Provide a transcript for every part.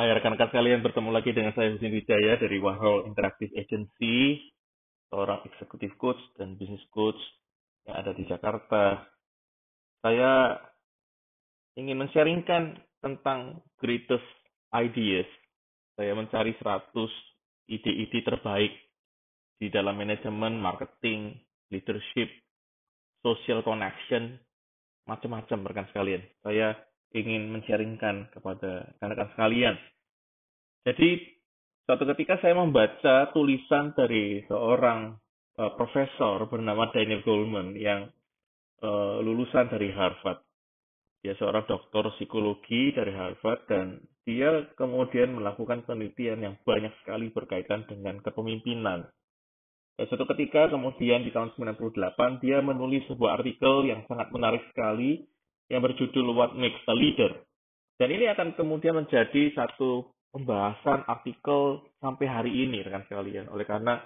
Hai rekan-rekan sekalian, bertemu lagi dengan saya Husin Wijaya dari Wahol Interactive Agency, seorang executive coach dan business coach yang ada di Jakarta. Saya ingin men-sharingkan tentang greatest ideas. Saya mencari 100 ide-ide terbaik di dalam manajemen, marketing, leadership, social connection, macam-macam rekan sekalian. Saya ingin men-sharingkan kepada rekan-rekan sekalian. Jadi, suatu ketika saya membaca tulisan dari seorang uh, profesor bernama Daniel Goleman yang uh, lulusan dari Harvard. Dia seorang doktor psikologi dari Harvard dan dia kemudian melakukan penelitian yang banyak sekali berkaitan dengan kepemimpinan. Dan suatu ketika kemudian di tahun 98 dia menulis sebuah artikel yang sangat menarik sekali yang berjudul What Makes a Leader. Dan ini akan kemudian menjadi satu pembahasan artikel sampai hari ini rekan sekalian. Oleh karena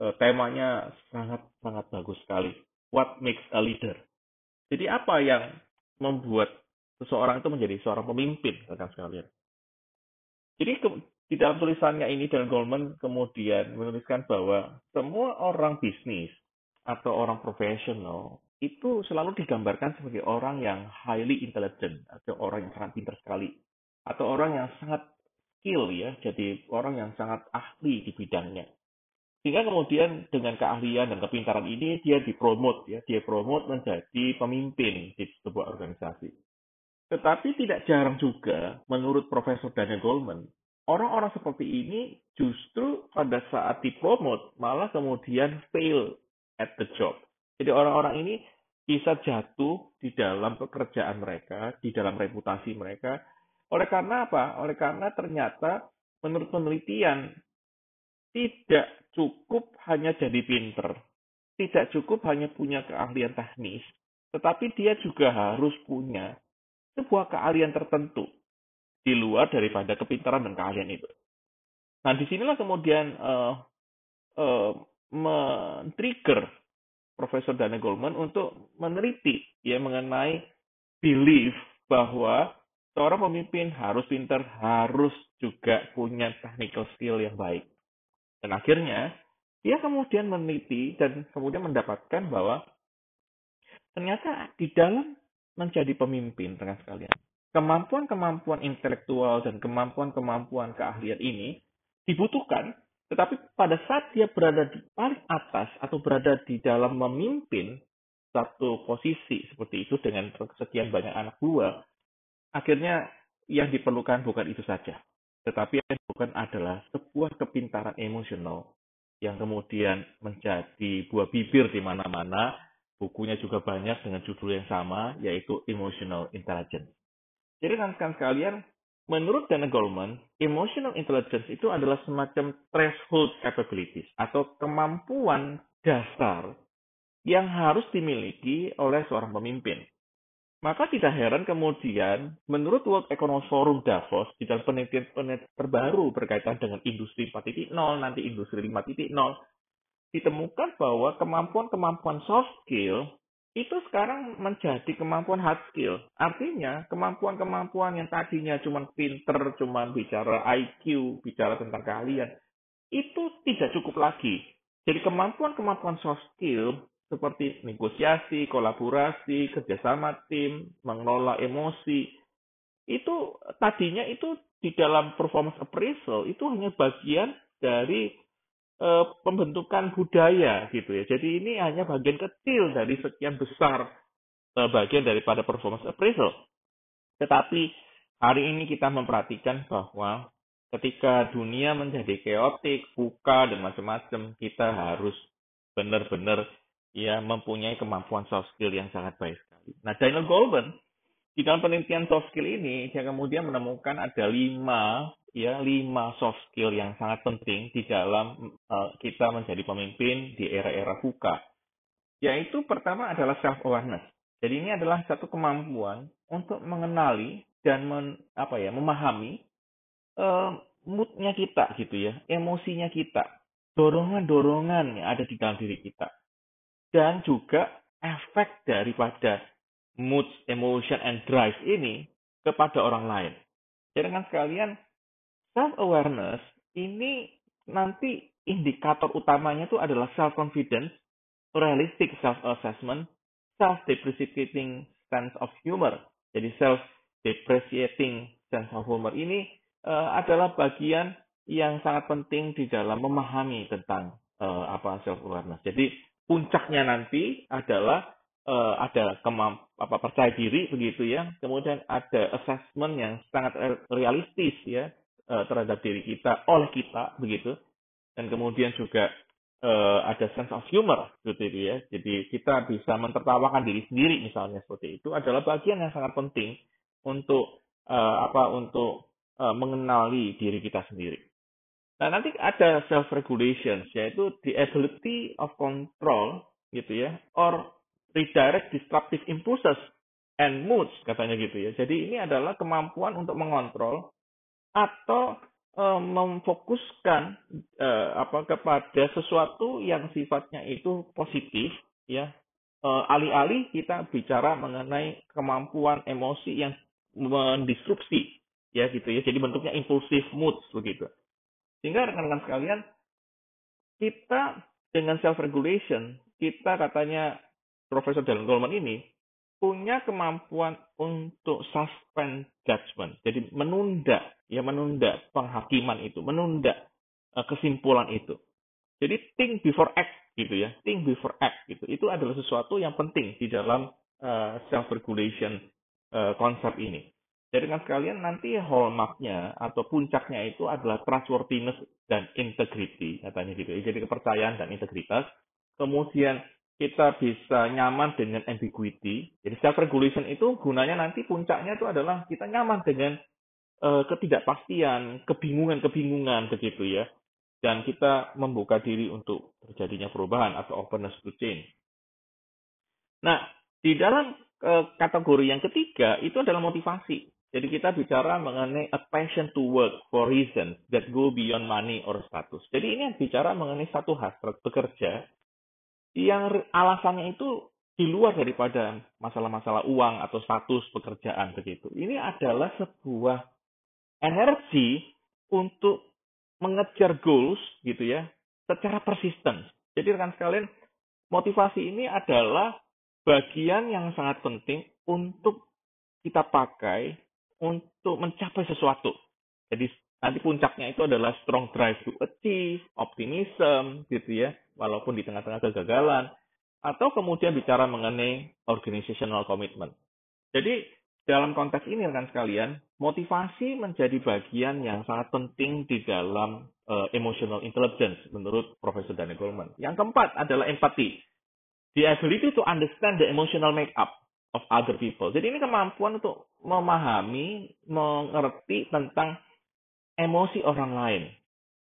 e, temanya sangat sangat bagus sekali. What makes a leader? Jadi apa yang membuat seseorang itu menjadi seorang pemimpin rekan sekalian? Jadi ke, di dalam tulisannya ini dan Goldman kemudian menuliskan bahwa semua orang bisnis atau orang profesional itu selalu digambarkan sebagai orang yang highly intelligent atau orang yang sangat pintar sekali atau orang yang sangat skill ya jadi orang yang sangat ahli di bidangnya. Sehingga kemudian dengan keahlian dan kepintaran ini dia dipromot ya dia promote menjadi pemimpin di sebuah organisasi. Tetapi tidak jarang juga menurut Profesor Daniel Goleman orang-orang seperti ini justru pada saat dipromot malah kemudian fail at the job jadi orang-orang ini bisa jatuh di dalam pekerjaan mereka, di dalam reputasi mereka. Oleh karena apa? Oleh karena ternyata menurut penelitian tidak cukup hanya jadi pinter, tidak cukup hanya punya keahlian teknis, tetapi dia juga harus punya sebuah keahlian tertentu di luar daripada kepintaran dan keahlian itu. Nah, di sinilah kemudian uh, uh, men-trigger Profesor Dana Goldman untuk meneliti ya mengenai belief bahwa seorang pemimpin harus pintar, harus juga punya technical skill yang baik. Dan akhirnya dia kemudian meneliti dan kemudian mendapatkan bahwa ternyata di dalam menjadi pemimpin dengan sekalian, kemampuan-kemampuan intelektual dan kemampuan-kemampuan keahlian ini dibutuhkan tetapi pada saat dia berada di paling atas atau berada di dalam memimpin satu posisi seperti itu dengan sekian banyak anak buah, akhirnya yang diperlukan bukan itu saja. Tetapi yang diperlukan adalah sebuah kepintaran emosional yang kemudian menjadi buah bibir di mana-mana. Bukunya juga banyak dengan judul yang sama, yaitu Emotional Intelligence. Jadi rekan-rekan sekalian, Menurut Dana Goleman, emotional intelligence itu adalah semacam threshold capabilities atau kemampuan dasar yang harus dimiliki oleh seorang pemimpin. Maka tidak heran kemudian, menurut World Economic Forum Davos, di dalam penelitian-penelitian terbaru berkaitan dengan industri 4.0, nanti industri 5.0, ditemukan bahwa kemampuan-kemampuan soft skill itu sekarang menjadi kemampuan hard skill. Artinya, kemampuan-kemampuan yang tadinya cuma pinter, cuma bicara IQ, bicara tentang keahlian, itu tidak cukup lagi. Jadi kemampuan-kemampuan soft skill seperti negosiasi, kolaborasi, kerjasama tim, mengelola emosi, itu tadinya itu di dalam performance appraisal itu hanya bagian dari uh, pembentukan budaya gitu ya. Jadi ini hanya bagian kecil dari sekian besar uh, bagian daripada performance appraisal. Tetapi hari ini kita memperhatikan bahwa ketika dunia menjadi keotik, buka dan macam-macam, kita harus benar-benar ya mempunyai kemampuan soft skill yang sangat baik sekali. Nah, Daniel Goleman di dalam penelitian soft skill ini, dia kemudian menemukan ada lima ya lima soft skill yang sangat penting di dalam uh, kita menjadi pemimpin di era-era VUCA. Yaitu pertama adalah self awareness. Jadi ini adalah satu kemampuan untuk mengenali dan men, apa ya memahami uh, moodnya kita gitu ya, emosinya kita, dorongan-dorongan yang ada di dalam diri kita, dan juga efek daripada mood, emotion, and drive ini kepada orang lain. Jadi dengan sekalian self awareness ini nanti indikator utamanya itu adalah self confidence, realistic self assessment, self depreciating sense of humor. Jadi self depreciating sense of humor ini uh, adalah bagian yang sangat penting di dalam memahami tentang uh, apa self awareness. Jadi puncaknya nanti adalah uh, ada kemamp apa percaya diri begitu ya. Kemudian ada assessment yang sangat realistis ya uh, terhadap diri kita oleh kita begitu. Dan kemudian juga uh, ada sense of humor gitu ya. Jadi kita bisa mentertawakan diri sendiri misalnya seperti itu adalah bagian yang sangat penting untuk uh, apa untuk uh, mengenali diri kita sendiri. Nah, nanti ada self regulation yaitu the ability of control gitu ya or redirect disruptive impulses and moods katanya gitu ya. Jadi ini adalah kemampuan untuk mengontrol atau uh, memfokuskan uh, apa kepada sesuatu yang sifatnya itu positif ya. Uh, alih-alih kita bicara mengenai kemampuan emosi yang mendisrupsi ya gitu ya. Jadi bentuknya impulsif mood begitu. Sehingga rekan-rekan sekalian kita dengan self regulation kita katanya Profesor Dallin Coleman ini punya kemampuan untuk suspend judgment. Jadi menunda, ya menunda penghakiman itu, menunda uh, kesimpulan itu. Jadi think before act gitu ya, think before act gitu. Itu adalah sesuatu yang penting di dalam uh, eh, self regulation uh, eh, konsep ini. Jadi kan sekalian nanti hallmarknya atau puncaknya itu adalah trustworthiness dan integrity katanya gitu. Ya. Jadi kepercayaan dan integritas. Kemudian kita bisa nyaman dengan ambiguity. Jadi self regulation itu gunanya nanti puncaknya itu adalah kita nyaman dengan uh, ketidakpastian, kebingungan-kebingungan begitu ya. Dan kita membuka diri untuk terjadinya perubahan atau openness to change. Nah, di dalam uh, kategori yang ketiga itu adalah motivasi. Jadi kita bicara mengenai a passion to work for reasons that go beyond money or status. Jadi ini bicara mengenai satu hasrat bekerja yang alasannya itu di luar daripada masalah-masalah uang atau status pekerjaan begitu. Ini adalah sebuah energi untuk mengejar goals gitu ya secara persisten. Jadi rekan sekalian, motivasi ini adalah bagian yang sangat penting untuk kita pakai untuk mencapai sesuatu. Jadi nanti puncaknya itu adalah strong drive to achieve, optimism gitu ya walaupun di tengah-tengah kegagalan, atau kemudian bicara mengenai organizational commitment. Jadi dalam konteks ini rekan sekalian, motivasi menjadi bagian yang sangat penting di dalam uh, emotional intelligence menurut Profesor Daniel Goleman. Yang keempat adalah empati. The ability to understand the emotional makeup of other people. Jadi ini kemampuan untuk memahami, mengerti tentang emosi orang lain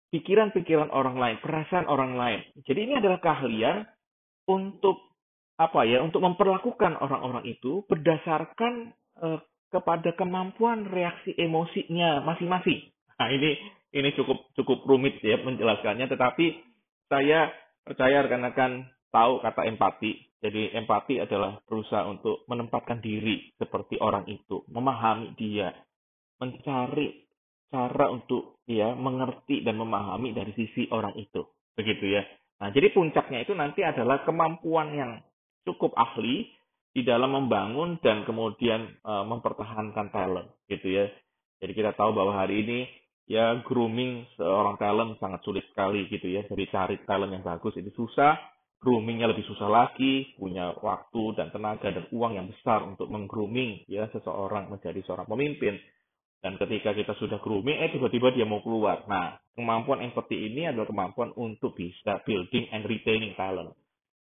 pikiran-pikiran orang lain, perasaan orang lain. Jadi ini adalah keahlian untuk apa ya? Untuk memperlakukan orang-orang itu berdasarkan uh, kepada kemampuan reaksi emosinya masing-masing. Nah, ini ini cukup cukup rumit ya menjelaskannya, tetapi saya percaya rekan-rekan tahu kata empati. Jadi empati adalah berusaha untuk menempatkan diri seperti orang itu, memahami dia, mencari cara untuk ya mengerti dan memahami dari sisi orang itu begitu ya nah jadi puncaknya itu nanti adalah kemampuan yang cukup ahli di dalam membangun dan kemudian uh, mempertahankan talent gitu ya jadi kita tahu bahwa hari ini ya grooming seorang talent sangat sulit sekali gitu ya jadi cari talent yang bagus itu susah groomingnya lebih susah lagi punya waktu dan tenaga dan uang yang besar untuk menggrooming ya seseorang menjadi seorang pemimpin dan ketika kita sudah grooming, eh tiba-tiba dia mau keluar. Nah, kemampuan empathy ini adalah kemampuan untuk bisa building and retaining talent.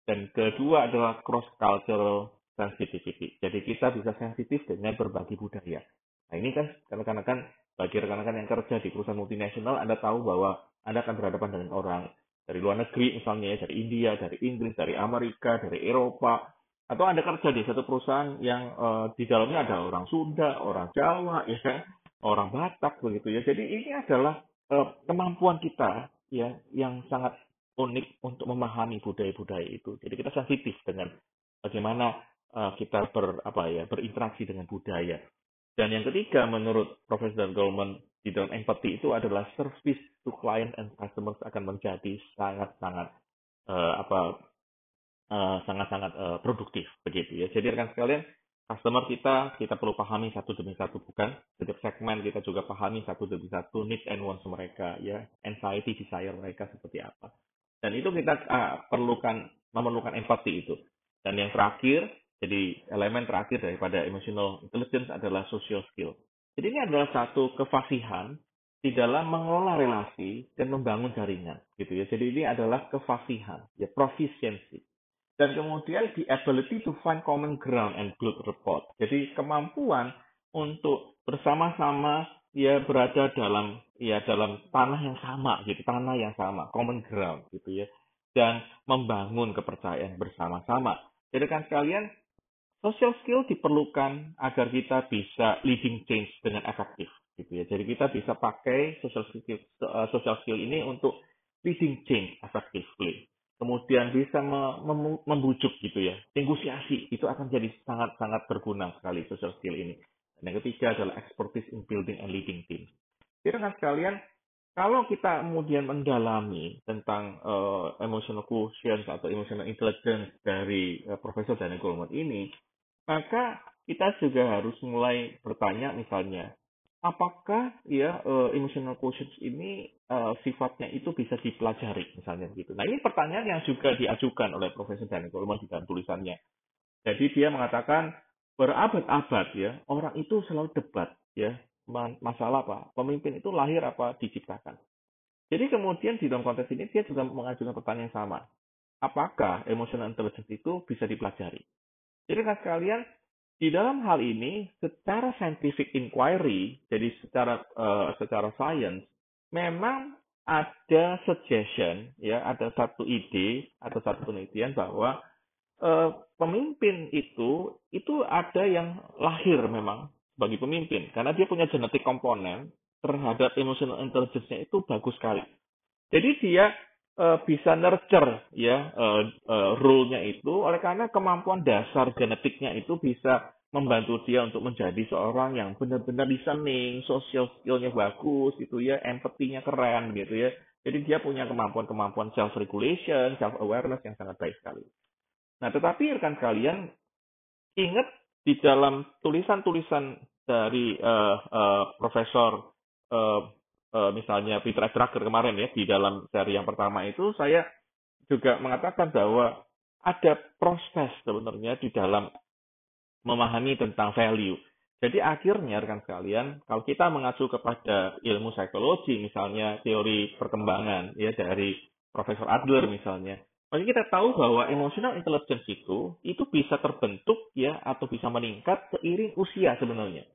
Dan kedua adalah cross cultural sensitivity. Jadi kita bisa sensitif dengan berbagai budaya. Nah ini kan rekan-rekan bagi rekan-rekan yang kerja di perusahaan multinasional, Anda tahu bahwa Anda akan berhadapan dengan orang dari luar negeri misalnya ya, dari India, dari Inggris, dari Amerika, dari Eropa, atau Anda kerja di satu perusahaan yang uh, di dalamnya ada orang Sunda, orang Jawa, ya kan? orang Batak begitu ya. Jadi ini adalah uh, kemampuan kita ya yang sangat unik untuk memahami budaya-budaya itu. Jadi kita sensitif dengan bagaimana uh, kita ber apa ya berinteraksi dengan budaya. Dan yang ketiga menurut Profesor Goldman di dalam empathy itu adalah service to client and customers akan menjadi sangat-sangat uh, apa uh, sangat-sangat uh, produktif begitu ya. Jadi rekan sekalian, customer kita kita perlu pahami satu demi satu bukan setiap segmen kita juga pahami satu demi satu needs and wants mereka ya, anxiety desire mereka seperti apa. Dan itu kita uh, perlukan memerlukan empati itu. Dan yang terakhir, jadi elemen terakhir daripada emotional intelligence adalah social skill. Jadi ini adalah satu kefasihan di dalam mengelola relasi dan membangun jaringan, gitu ya. Jadi ini adalah kefasihan, ya proficiency. Dan kemudian the ability to find common ground and build rapport. Jadi kemampuan untuk bersama-sama ya berada dalam ya dalam tanah yang sama gitu, tanah yang sama, common ground gitu ya. Dan membangun kepercayaan bersama-sama. Jadi kan sekalian social skill diperlukan agar kita bisa leading change dengan efektif gitu ya. Jadi kita bisa pakai social skill uh, social skill ini untuk leading change effectively. Kemudian bisa membujuk gitu ya. Negosiasi itu akan jadi sangat-sangat berguna sekali social skill ini. Dan yang ketiga adalah expertise in building and leading teams. Jadi kan sekalian, kalau kita kemudian mendalami tentang uh, emotional quotient atau emotional intelligence dari uh, Profesor Daniel Goleman ini, maka kita juga harus mulai bertanya misalnya, apakah ya uh, emotional quotient ini uh, sifatnya itu bisa dipelajari misalnya gitu. Nah ini pertanyaan yang juga diajukan oleh Profesor Daniel Goleman di dalam tulisannya. Jadi dia mengatakan berabad-abad ya orang itu selalu debat ya masalah apa pemimpin itu lahir apa diciptakan. Jadi kemudian di dalam konteks ini dia juga mengajukan pertanyaan yang sama. Apakah emotional intelligence itu bisa dipelajari? Jadi kan sekalian, di dalam hal ini secara scientific inquiry, jadi secara uh, secara science, memang ada suggestion, ya, ada satu ide atau satu penelitian bahwa uh, pemimpin itu itu ada yang lahir memang bagi pemimpin karena dia punya genetik komponen terhadap emotional intelligence-nya itu bagus sekali. Jadi dia uh, bisa nurture ya uh, uh, rule-nya itu oleh karena kemampuan dasar genetiknya itu bisa membantu dia untuk menjadi seorang yang benar-benar listening, social skill-nya bagus gitu ya, empathy-nya keren gitu ya. Jadi dia punya kemampuan-kemampuan self regulation, self awareness yang sangat baik sekali. Nah, tetapi rekan kalian ingat di dalam tulisan-tulisan dari uh, uh, Profesor uh, uh, misalnya Peter Drucker kemarin ya di dalam seri yang pertama itu saya juga mengatakan bahwa ada proses sebenarnya di dalam memahami tentang value. Jadi akhirnya rekan sekalian, kalau kita mengacu kepada ilmu psikologi misalnya teori perkembangan ya dari Profesor Adler misalnya, maka kita tahu bahwa emotional intelligence itu itu bisa terbentuk ya atau bisa meningkat seiring usia sebenarnya.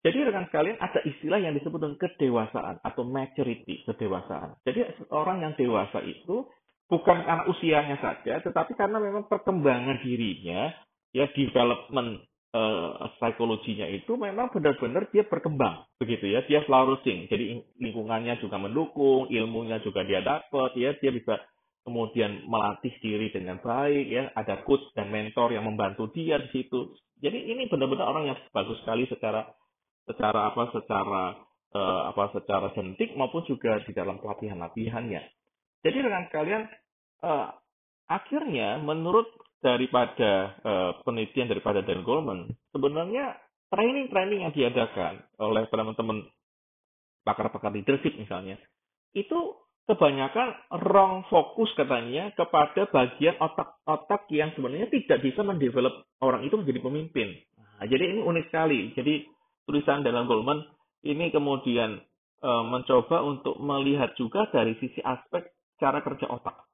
Jadi rekan sekalian ada istilah yang disebut dengan kedewasaan atau maturity, kedewasaan. Jadi orang yang dewasa itu bukan karena usianya saja, tetapi karena memang perkembangan dirinya, ya development uh, psikologinya itu memang benar-benar dia berkembang, begitu ya, dia flourishing. Jadi lingkungannya juga mendukung, ilmunya juga dia dapat, ya dia bisa kemudian melatih diri dengan baik, ya ada coach dan mentor yang membantu dia di situ. Jadi ini benar-benar orang yang bagus sekali secara secara apa secara uh, apa secara genetik maupun juga di dalam pelatihan-latihannya. Jadi dengan kalian uh, akhirnya menurut daripada uh, penelitian daripada Dan Goleman sebenarnya training-training yang diadakan oleh teman-teman pakar-pakar leadership misalnya itu kebanyakan wrong fokus katanya kepada bagian otak-otak yang sebenarnya tidak bisa mendevelop orang itu menjadi pemimpin. Nah, jadi ini unik sekali. Jadi tulisan dalam Goldman ini kemudian e, mencoba untuk melihat juga dari sisi aspek cara kerja otak.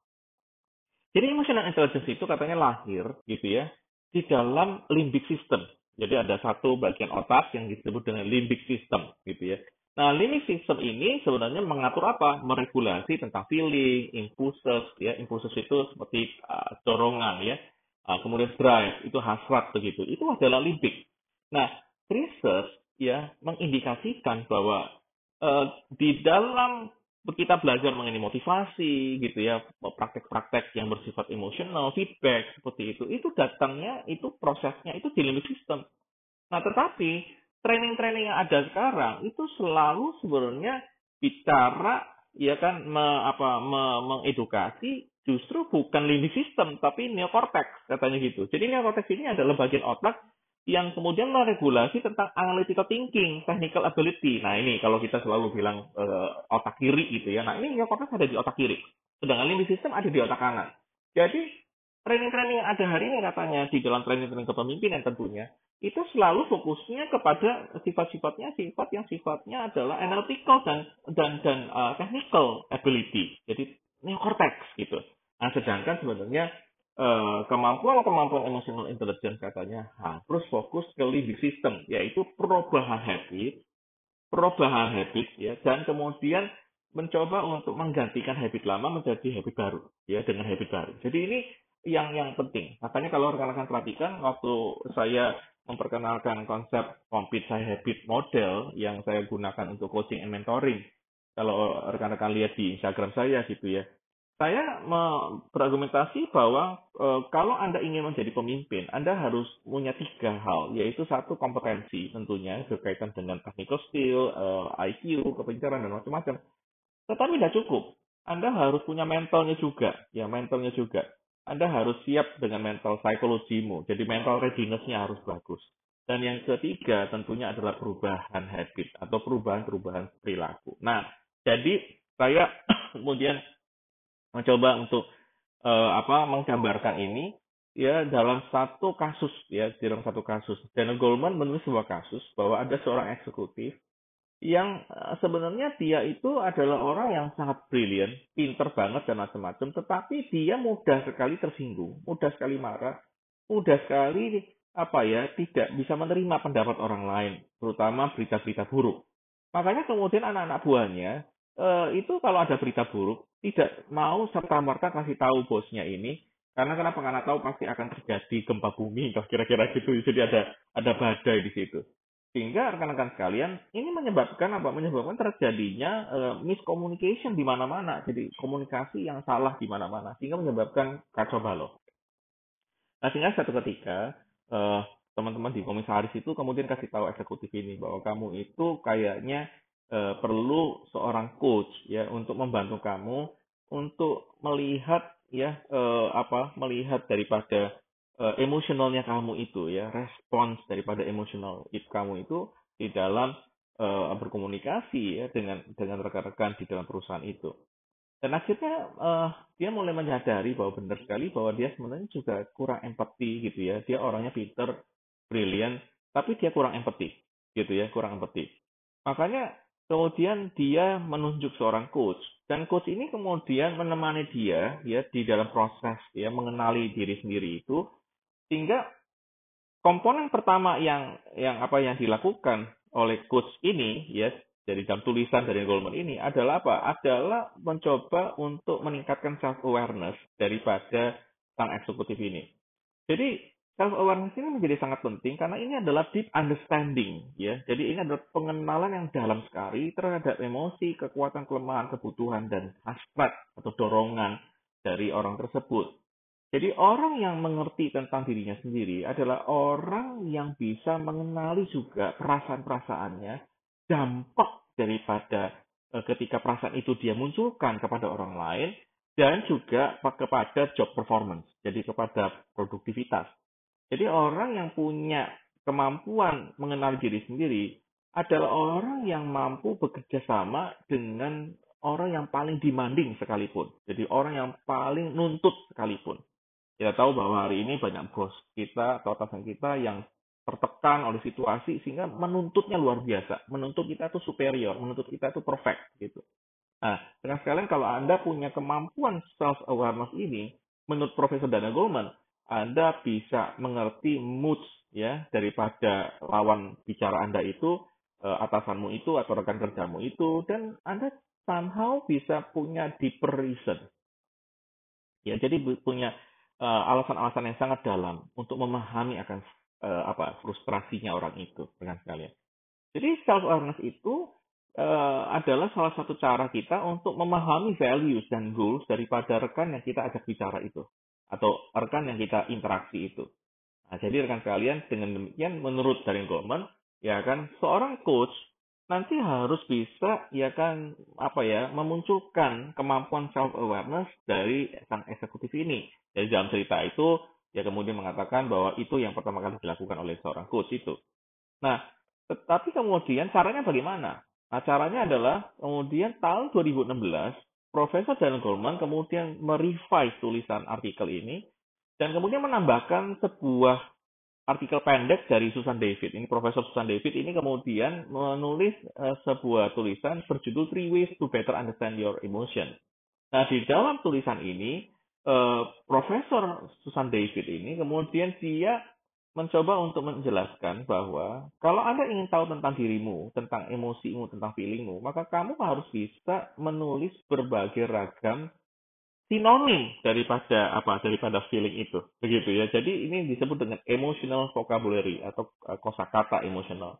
Jadi emotional intelligence itu katanya lahir gitu ya di dalam limbic system. Jadi ada satu bagian otak yang disebut dengan limbic system gitu ya. Nah, limbic system ini sebenarnya mengatur apa? Meregulasi tentang feeling, impulses ya. Impulses itu seperti uh, dorongan ya. Uh, kemudian drive itu hasrat begitu. Itu adalah limbic. Nah, research ya mengindikasikan bahwa uh, di dalam kita belajar mengenai motivasi gitu ya praktek-praktek yang bersifat emosional feedback seperti itu itu datangnya itu prosesnya itu di limbic system nah tetapi training-training yang ada sekarang itu selalu sebenarnya bicara ya kan me, apa me, mengedukasi justru bukan limbic system tapi neocortex katanya gitu. Jadi neocortex ini adalah bagian otak yang kemudian meregulasi tentang analytical thinking, technical ability. Nah ini kalau kita selalu bilang uh, otak kiri gitu ya. Nah ini neocortex ada di otak kiri, sedangkan limbic system ada di otak kanan. Jadi training-training yang ada hari ini katanya di dalam training-training kepemimpinan tentunya itu selalu fokusnya kepada sifat-sifatnya sifat yang sifatnya adalah analytical dan dan dan uh, technical ability jadi neocortex gitu nah sedangkan sebenarnya kemampuan-kemampuan emotional intelligence katanya harus fokus ke limbic system yaitu perubahan habit perubahan habit ya dan kemudian mencoba untuk menggantikan habit lama menjadi habit baru ya dengan habit baru jadi ini yang yang penting. Makanya kalau rekan-rekan perhatikan waktu saya memperkenalkan konsep Compete Saya Habit Model yang saya gunakan untuk coaching and mentoring. Kalau rekan-rekan lihat di Instagram saya gitu ya. Saya berargumentasi bahwa e, kalau Anda ingin menjadi pemimpin, Anda harus punya tiga hal, yaitu satu kompetensi tentunya berkaitan dengan technical skill, e, IQ, kepencaran dan macam-macam. Tetapi tidak cukup. Anda harus punya mentalnya juga, ya mentalnya juga. Anda harus siap dengan mental psikologimu. Jadi mental readiness-nya harus bagus. Dan yang ketiga tentunya adalah perubahan habit atau perubahan-perubahan perilaku. Nah, jadi saya kemudian mencoba untuk uh, apa menggambarkan ini ya dalam satu kasus ya dalam satu kasus. Daniel Goldman menulis sebuah kasus bahwa ada seorang eksekutif yang eh, sebenarnya dia itu adalah orang yang sangat brilian, pinter banget dan macam-macam, tetapi dia mudah sekali tersinggung, mudah sekali marah, mudah sekali apa ya tidak bisa menerima pendapat orang lain, terutama berita-berita buruk. Makanya kemudian anak-anak buahnya eh, itu kalau ada berita buruk tidak mau serta merta kasih tahu bosnya ini karena kenapa karena tahu pasti akan terjadi gempa bumi kira-kira gitu jadi ada ada badai di situ sehingga rekan-rekan sekalian, ini menyebabkan apa? Menyebabkan terjadinya uh, miscommunication di mana-mana. Jadi komunikasi yang salah di mana-mana sehingga menyebabkan kacau balau. Nah, sehingga satu ketika uh, teman-teman di komisaris itu kemudian kasih tahu eksekutif ini bahwa kamu itu kayaknya uh, perlu seorang coach ya untuk membantu kamu untuk melihat ya uh, apa melihat daripada uh, emosionalnya kamu itu ya respons daripada emosional kamu itu di dalam uh, berkomunikasi ya dengan dengan rekan-rekan di dalam perusahaan itu. Dan akhirnya dia mulai menyadari bahwa benar sekali bahwa dia sebenarnya juga kurang empati gitu ya. Dia orangnya pinter brilian tapi dia kurang empati gitu ya kurang empati. Makanya kemudian dia menunjuk seorang coach dan coach ini kemudian menemani dia ya di dalam proses ya mengenali diri sendiri itu sehingga komponen pertama yang yang apa yang dilakukan oleh coach ini ya dari dalam tulisan dari Goldman ini adalah apa? Adalah mencoba untuk meningkatkan self awareness daripada sang eksekutif ini. Jadi self awareness ini menjadi sangat penting karena ini adalah deep understanding ya. Jadi ini adalah pengenalan yang dalam sekali terhadap emosi, kekuatan, kelemahan, kebutuhan dan hasrat atau dorongan dari orang tersebut. Jadi orang yang mengerti tentang dirinya sendiri adalah orang yang bisa mengenali juga perasaan-perasaannya, dampak daripada e, ketika perasaan itu dia munculkan kepada orang lain, dan juga kepada job performance, jadi kepada produktivitas. Jadi orang yang punya kemampuan mengenal diri sendiri adalah orang yang mampu bekerja sama dengan orang yang paling demanding sekalipun. Jadi orang yang paling nuntut sekalipun kita tahu bahwa hari ini banyak bos kita atau atasan kita yang tertekan oleh situasi sehingga menuntutnya luar biasa. Menuntut kita itu superior, menuntut kita itu perfect gitu. Nah, dengan sekalian kalau Anda punya kemampuan self awareness ini, menurut Profesor Dana Goleman, Anda bisa mengerti moods ya daripada lawan bicara Anda itu, eh, atasanmu itu atau rekan kerjamu itu dan Anda somehow bisa punya deeper reason. Ya, jadi punya Eh, alasan-alasan yang sangat dalam untuk memahami akan uh, apa frustrasinya orang itu dengan sekalian. Jadi self awareness itu uh, adalah salah satu cara kita untuk memahami values dan goals daripada rekan yang kita ajak bicara itu atau rekan yang kita interaksi itu. Nah, jadi rekan sekalian dengan demikian menurut Darren Goldman ya kan seorang coach nanti harus bisa ya kan apa ya memunculkan kemampuan self awareness dari sang eksekutif ini. Jadi dalam cerita itu ya kemudian mengatakan bahwa itu yang pertama kali dilakukan oleh seorang coach itu. Nah, tetapi kemudian caranya bagaimana? Nah, caranya adalah kemudian tahun 2016 Profesor Daniel Goleman kemudian merevise tulisan artikel ini dan kemudian menambahkan sebuah artikel pendek dari Susan David. Ini Profesor Susan David ini kemudian menulis uh, sebuah tulisan berjudul Three Ways to Better Understand Your Emotion. Nah, di dalam tulisan ini, uh, Profesor Susan David ini kemudian dia mencoba untuk menjelaskan bahwa kalau Anda ingin tahu tentang dirimu, tentang emosimu, tentang feelingmu, maka kamu harus bisa menulis berbagai ragam sinonim daripada apa daripada feeling itu. Begitu ya. Jadi ini disebut dengan emotional vocabulary atau uh, kosakata emosional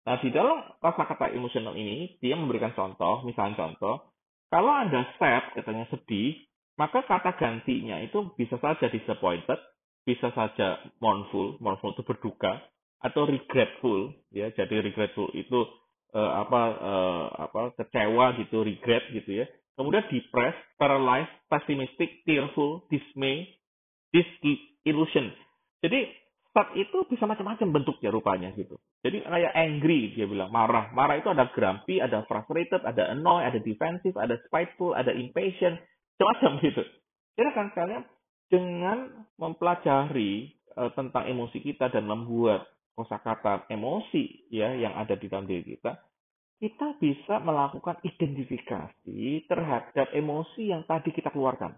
nah di dalam kosakata emosional ini dia memberikan contoh misalnya contoh kalau anda sad katanya sedih maka kata gantinya itu bisa saja disappointed bisa saja mournful mournful itu berduka atau regretful ya jadi regretful itu uh, apa uh, apa kecewa gitu regret gitu ya kemudian depressed, paralyzed, pessimistic, tearful, dismay, disillusion. Jadi saat itu bisa macam-macam bentuknya rupanya gitu. Jadi kayak angry dia bilang marah. Marah itu ada grumpy, ada frustrated, ada annoy, ada defensive, ada spiteful, ada impatient, macam-macam gitu. Jadi kan kalian dengan mempelajari uh, tentang emosi kita dan membuat kosakata emosi ya yang ada di dalam diri kita, kita bisa melakukan identifikasi terhadap emosi yang tadi kita keluarkan.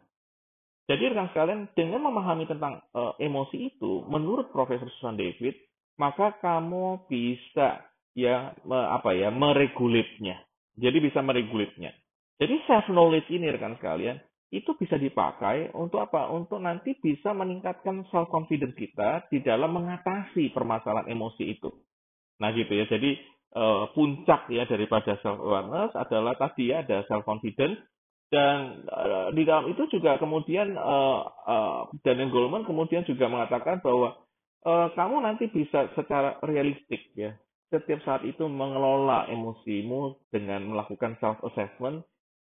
Jadi rekan sekalian, dengan memahami tentang uh, emosi itu, menurut Profesor Susan David, maka kamu bisa ya me, apa ya meregulitnya. Jadi bisa meregulitnya. Jadi self knowledge ini rekan sekalian, itu bisa dipakai untuk apa? Untuk nanti bisa meningkatkan self confidence kita di dalam mengatasi permasalahan emosi itu. Nah gitu ya. Jadi uh, puncak ya daripada self awareness adalah tadi ya ada self confidence dan uh, di dalam itu juga kemudian uh, uh, Daniel Goleman kemudian juga mengatakan bahwa uh, kamu nanti bisa secara realistik ya setiap saat itu mengelola emosimu dengan melakukan self assessment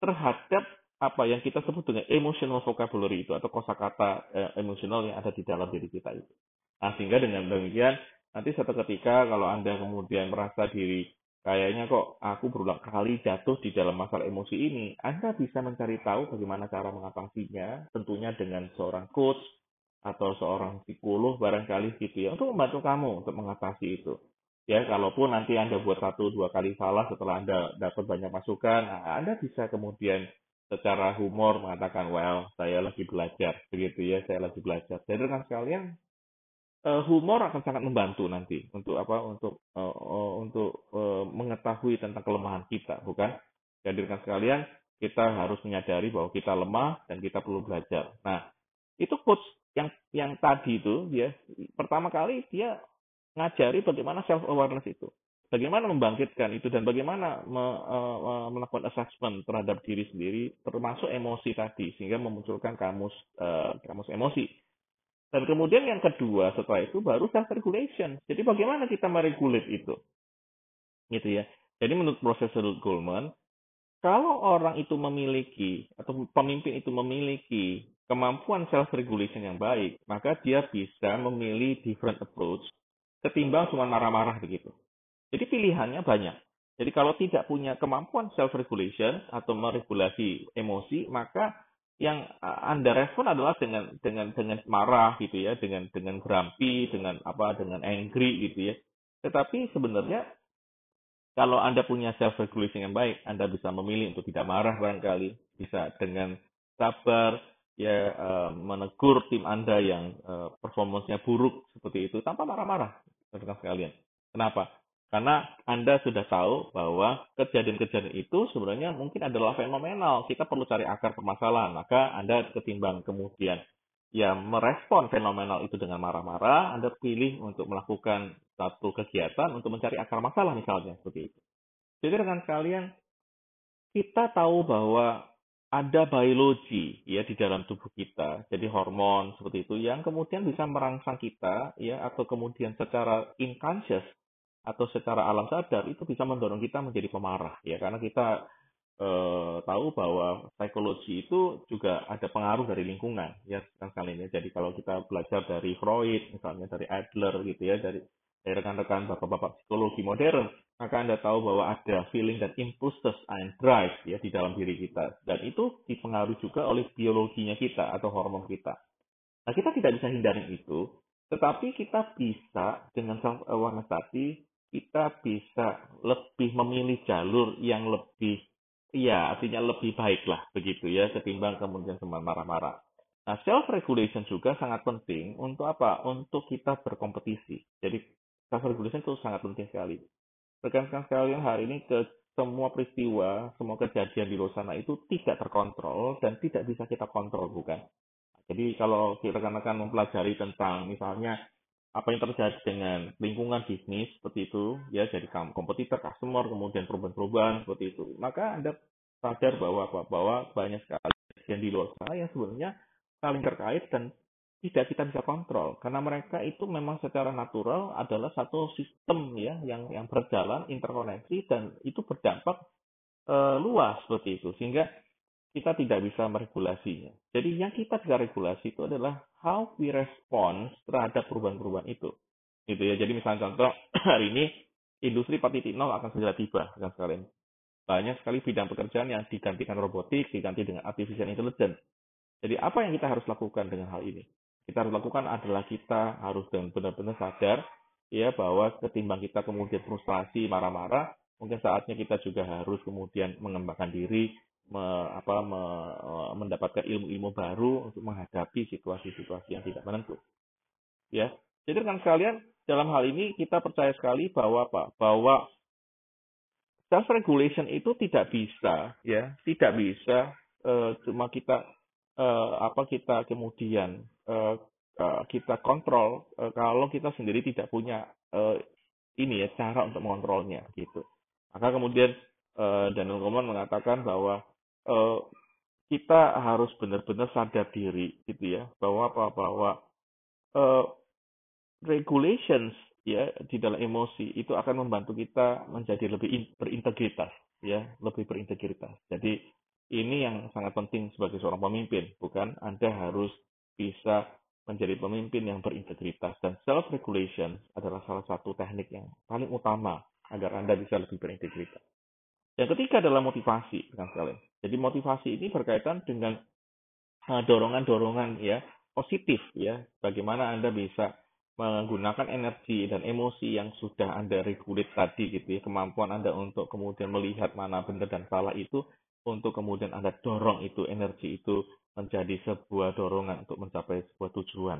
terhadap apa yang kita sebut dengan emotional vocabulary itu atau kosakata uh, emosional yang ada di dalam diri kita itu. Nah, sehingga dengan demikian nanti suatu ketika kalau Anda kemudian merasa diri kayaknya kok aku berulang kali jatuh di dalam masalah emosi ini, Anda bisa mencari tahu bagaimana cara mengatasinya, tentunya dengan seorang coach atau seorang psikolog barangkali gitu ya, untuk membantu kamu untuk mengatasi itu. Ya, kalaupun nanti Anda buat satu dua kali salah setelah Anda dapat banyak masukan, nah, Anda bisa kemudian secara humor mengatakan, well, saya lagi belajar, begitu ya, saya lagi belajar. Jadi kan sekalian, uh, humor akan sangat membantu nanti untuk apa untuk uh, untuk uh, mengetahui tentang kelemahan kita bukan? Jadi dengan sekalian kita harus menyadari bahwa kita lemah dan kita perlu belajar. Nah itu coach yang yang tadi itu ya pertama kali dia ngajari bagaimana self awareness itu bagaimana membangkitkan itu dan bagaimana me, uh, melakukan assessment terhadap diri sendiri termasuk emosi tadi sehingga memunculkan kamus uh, kamus emosi dan kemudian yang kedua setelah itu baru self regulation. Jadi bagaimana kita meregulate itu? Gitu ya. Jadi menurut Profesor Goldman, kalau orang itu memiliki atau pemimpin itu memiliki kemampuan self regulation yang baik, maka dia bisa memilih different approach ketimbang cuma marah-marah begitu. Jadi pilihannya banyak. Jadi kalau tidak punya kemampuan self regulation atau meregulasi emosi, maka yang anda respon adalah dengan dengan dengan marah gitu ya dengan dengan grumpy dengan apa dengan angry gitu ya. Tetapi sebenarnya kalau anda punya self regulation yang baik anda bisa memilih untuk tidak marah barangkali bisa dengan sabar ya uh, menegur tim anda yang uh, performance-nya buruk seperti itu tanpa marah-marah sekalian. Kenapa karena Anda sudah tahu bahwa kejadian-kejadian itu sebenarnya mungkin adalah fenomenal. Kita perlu cari akar permasalahan. Maka Anda ketimbang kemudian ya merespon fenomenal itu dengan marah-marah, Anda pilih untuk melakukan satu kegiatan untuk mencari akar masalah misalnya seperti itu. Jadi dengan kalian kita tahu bahwa ada biologi ya di dalam tubuh kita, jadi hormon seperti itu yang kemudian bisa merangsang kita ya atau kemudian secara unconscious atau secara alam sadar itu bisa mendorong kita menjadi pemarah ya. Karena kita eh, tahu bahwa psikologi itu juga ada pengaruh dari lingkungan ya kan kali ini jadi kalau kita belajar dari Freud misalnya dari Adler gitu ya dari dari rekan-rekan bapak-bapak psikologi modern maka anda tahu bahwa ada feeling dan impulses and drive ya di dalam diri kita. Dan itu dipengaruhi juga oleh biologinya kita atau hormon kita. Nah kita tidak bisa hindari itu tetapi kita bisa dengan self awareness tadi kita bisa lebih memilih jalur yang lebih ya artinya lebih baik lah begitu ya ketimbang kemudian cuma marah-marah. Nah, self regulation juga sangat penting untuk apa? Untuk kita berkompetisi. Jadi self regulation itu sangat penting sekali. Rekan-rekan sekalian hari ini ke semua peristiwa, semua kejadian di luar sana itu tidak terkontrol dan tidak bisa kita kontrol, bukan? Jadi kalau rekan-rekan mempelajari tentang misalnya apa yang terjadi dengan lingkungan bisnis seperti itu? Ya jadi kompetitor customer kemudian perubahan-perubahan seperti itu. Maka anda sadar bahwa apa bahwa banyak sekali yang di luar sana yang sebenarnya saling terkait dan tidak kita bisa kontrol. Karena mereka itu memang secara natural adalah satu sistem ya yang yang berjalan interkoneksi dan itu berdampak e, luas seperti itu. Sehingga kita tidak bisa meregulasinya. Jadi yang kita bisa regulasi itu adalah how we respond terhadap perubahan-perubahan itu. Gitu ya. Jadi misalnya contoh hari ini industri 4.0 akan segera tiba kan sekalian. Banyak sekali bidang pekerjaan yang digantikan robotik, diganti dengan artificial intelligence. Jadi apa yang kita harus lakukan dengan hal ini? Kita harus lakukan adalah kita harus benar-benar sadar ya bahwa ketimbang kita kemudian frustasi, marah-marah, mungkin saatnya kita juga harus kemudian mengembangkan diri, me, apa, me, eh, mendapatkan ilmu-ilmu baru untuk menghadapi situasi-situasi yang tidak menentu. Ya, jadi kan sekalian dalam hal ini kita percaya sekali bahwa apa? Bahwa self regulation itu tidak bisa, ya, tidak bisa uh, cuma kita uh, apa kita kemudian uh, kita kontrol kalau kita sendiri tidak punya ini ya cara untuk mengontrolnya gitu. Maka kemudian Daniel Goleman mengatakan bahwa uh, kita harus benar-benar sadar diri gitu ya bahwa apa bahwa uh, regulations ya di dalam emosi itu akan membantu kita menjadi lebih in, berintegritas ya lebih berintegritas. Jadi ini yang sangat penting sebagai seorang pemimpin bukan anda harus bisa menjadi pemimpin yang berintegritas. Dan self regulation adalah salah satu teknik yang paling utama agar anda bisa lebih berintegritas yang ketiga adalah motivasi, dengan sekalian. Jadi motivasi ini berkaitan dengan eh, dorongan-dorongan ya positif ya. Bagaimana Anda bisa menggunakan energi dan emosi yang sudah Anda regulate tadi gitu ya. Kemampuan Anda untuk kemudian melihat mana benar dan salah itu untuk kemudian Anda dorong itu energi itu menjadi sebuah dorongan untuk mencapai sebuah tujuan.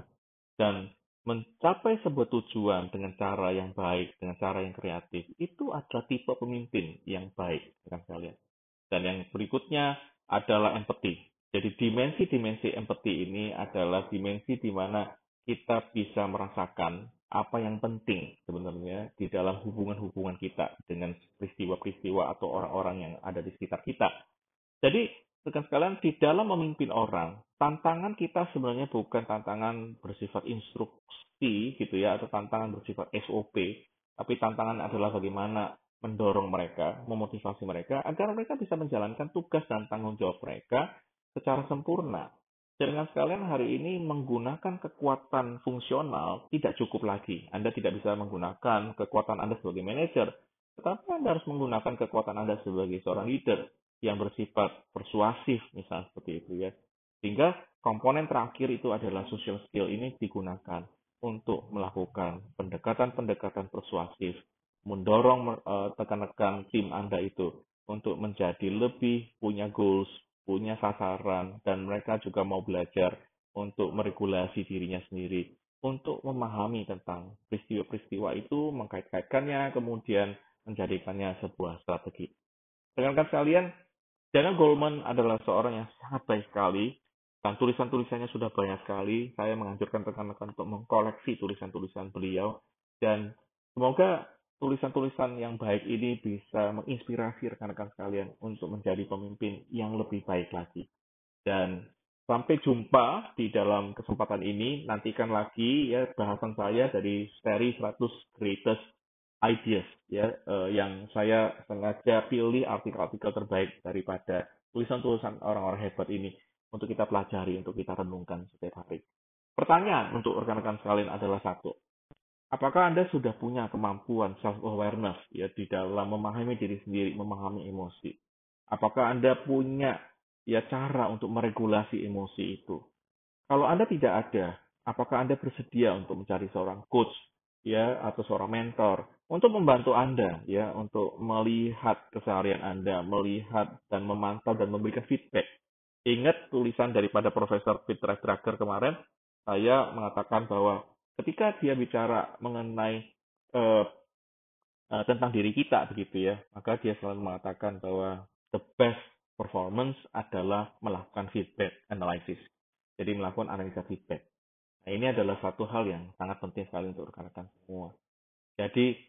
Dan mencapai sebuah tujuan dengan cara yang baik, dengan cara yang kreatif, itu adalah tipe pemimpin yang baik, dengan kalian. Dan yang berikutnya adalah empati. Jadi dimensi-dimensi empati ini adalah dimensi di mana kita bisa merasakan apa yang penting sebenarnya di dalam hubungan-hubungan kita dengan peristiwa-peristiwa atau orang-orang yang ada di sekitar kita. Jadi Rekan sekalian, di dalam memimpin orang, tantangan kita sebenarnya bukan tantangan bersifat instruksi gitu ya, atau tantangan bersifat SOP, tapi tantangan adalah bagaimana mendorong mereka, memotivasi mereka, agar mereka bisa menjalankan tugas dan tanggung jawab mereka secara sempurna. Dengan sekalian hari ini menggunakan kekuatan fungsional tidak cukup lagi. Anda tidak bisa menggunakan kekuatan Anda sebagai manajer, tetapi Anda harus menggunakan kekuatan Anda sebagai seorang leader yang bersifat persuasif misalnya seperti itu ya. Sehingga komponen terakhir itu adalah social skill ini digunakan untuk melakukan pendekatan-pendekatan persuasif, mendorong uh, rekan-rekan tim Anda itu untuk menjadi lebih punya goals, punya sasaran, dan mereka juga mau belajar untuk meregulasi dirinya sendiri, untuk memahami tentang peristiwa-peristiwa itu, mengkait-kaitkannya, kemudian menjadikannya sebuah strategi. Rekan-rekan sekalian, Daniel Goleman adalah seorang yang sangat baik sekali dan tulisan-tulisannya sudah banyak sekali. Saya menganjurkan rekan-rekan untuk mengkoleksi tulisan-tulisan beliau dan semoga tulisan-tulisan yang baik ini bisa menginspirasi rekan-rekan sekalian untuk menjadi pemimpin yang lebih baik lagi. Dan sampai jumpa di dalam kesempatan ini. Nantikan lagi ya bahasan saya dari seri 100 Greatest ideas ya uh, yang saya sengaja pilih artikel-artikel terbaik daripada tulisan-tulisan orang-orang hebat ini untuk kita pelajari, untuk kita renungkan setiap hari. Pertanyaan untuk rekan-rekan sekalian adalah satu. Apakah Anda sudah punya kemampuan self-awareness ya di dalam memahami diri sendiri, memahami emosi? Apakah Anda punya ya cara untuk meregulasi emosi itu? Kalau Anda tidak ada, apakah Anda bersedia untuk mencari seorang coach ya atau seorang mentor untuk membantu Anda ya untuk melihat keseharian Anda, melihat dan memantau dan memberikan feedback. Ingat tulisan daripada Profesor Peter Drucker kemarin, saya mengatakan bahwa ketika dia bicara mengenai uh, uh, tentang diri kita begitu ya, maka dia selalu mengatakan bahwa the best performance adalah melakukan feedback analysis. Jadi melakukan analisa feedback. Nah, ini adalah satu hal yang sangat penting sekali untuk rekan-rekan semua. Jadi,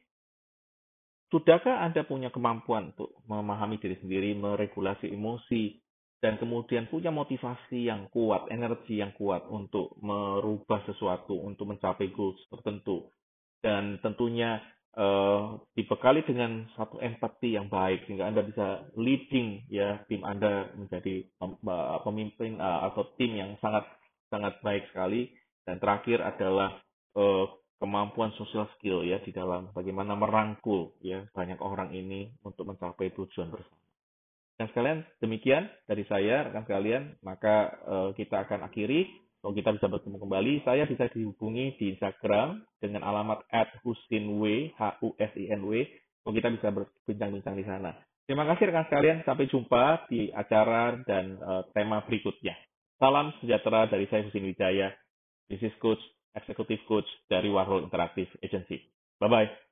sudahkah Anda punya kemampuan untuk memahami diri sendiri, meregulasi emosi, dan kemudian punya motivasi yang kuat, energi yang kuat untuk merubah sesuatu, untuk mencapai goals tertentu. Dan tentunya uh, dibekali dengan satu empati yang baik sehingga Anda bisa leading ya tim Anda menjadi pemimpin uh, atau tim yang sangat sangat baik sekali dan terakhir adalah uh, kemampuan social skill ya di dalam bagaimana merangkul ya banyak orang ini untuk mencapai tujuan bersama. Dan sekalian demikian dari saya rekan sekalian maka uh, kita akan akhiri kalau kita bisa bertemu kembali saya bisa dihubungi di Instagram dengan alamat @husinw h u s i n w kalau kita bisa berbincang-bincang di sana. Terima kasih rekan sekalian sampai jumpa di acara dan uh, tema berikutnya. Salam sejahtera dari saya Husin Wijaya business coach, executive coach dari Warhol Interactive Agency. Bye-bye.